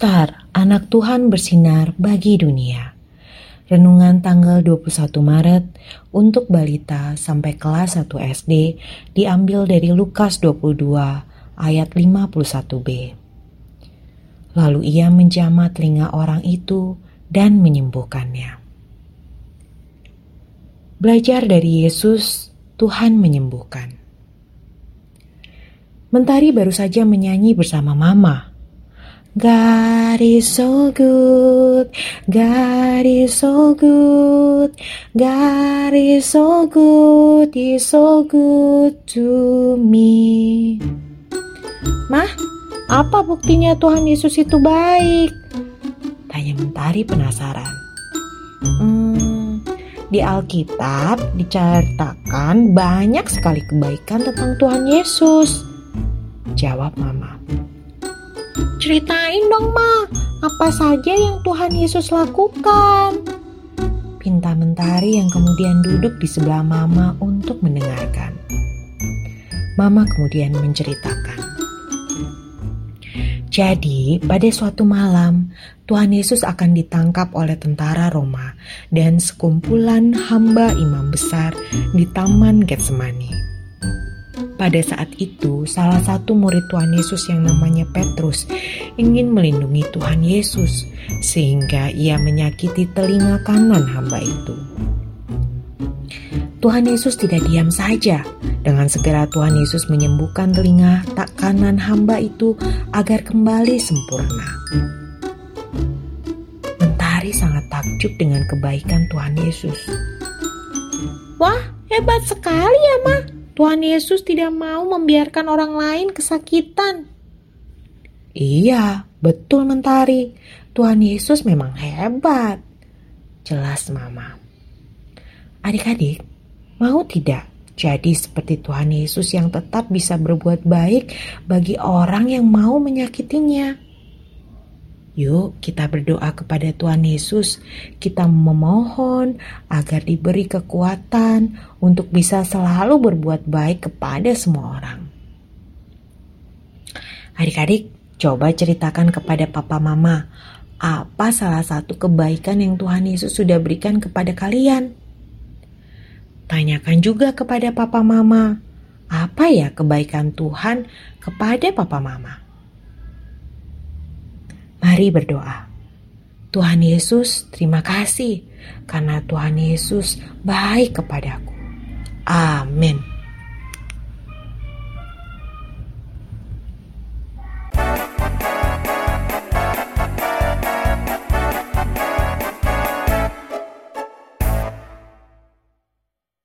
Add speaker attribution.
Speaker 1: Star, anak Tuhan bersinar bagi dunia. Renungan tanggal 21 Maret untuk balita sampai kelas 1 SD diambil dari Lukas 22 ayat 51b. Lalu ia menjamah telinga orang itu dan menyembuhkannya. Belajar dari Yesus, Tuhan menyembuhkan. Mentari baru saja menyanyi bersama Mama God is so good, God is so good, God is so good, He's so good to me. Mah, apa buktinya Tuhan Yesus itu baik? Tanya Mentari penasaran. Hmm, di Alkitab diceritakan banyak sekali kebaikan tentang Tuhan Yesus. Jawab Mama. Ceritain dong, Ma. Apa saja yang Tuhan Yesus lakukan? Pinta Mentari yang kemudian duduk di sebelah Mama untuk mendengarkan. Mama kemudian menceritakan. Jadi, pada suatu malam, Tuhan Yesus akan ditangkap oleh tentara Roma dan sekumpulan hamba imam besar di Taman Getsemani. Pada saat itu, salah satu murid Tuhan Yesus yang namanya Petrus ingin melindungi Tuhan Yesus, sehingga ia menyakiti telinga kanan hamba itu. Tuhan Yesus tidak diam saja. Dengan segera Tuhan Yesus menyembuhkan telinga tak kanan hamba itu agar kembali sempurna. Mentari sangat takjub dengan kebaikan Tuhan Yesus. Wah, hebat sekali ya, Ma. Tuhan Yesus tidak mau membiarkan orang lain kesakitan. Iya, betul Mentari. Tuhan Yesus memang hebat. Jelas Mama. Adik-adik, mau tidak jadi seperti Tuhan Yesus yang tetap bisa berbuat baik bagi orang yang mau menyakitinya? Yuk, kita berdoa kepada Tuhan Yesus. Kita memohon agar diberi kekuatan untuk bisa selalu berbuat baik kepada semua orang. Adik-adik, coba ceritakan kepada papa mama, apa salah satu kebaikan yang Tuhan Yesus sudah berikan kepada kalian? Tanyakan juga kepada papa mama, apa ya kebaikan Tuhan kepada papa mama? Mari berdoa. Tuhan Yesus, terima kasih karena Tuhan Yesus baik kepadaku. Amin.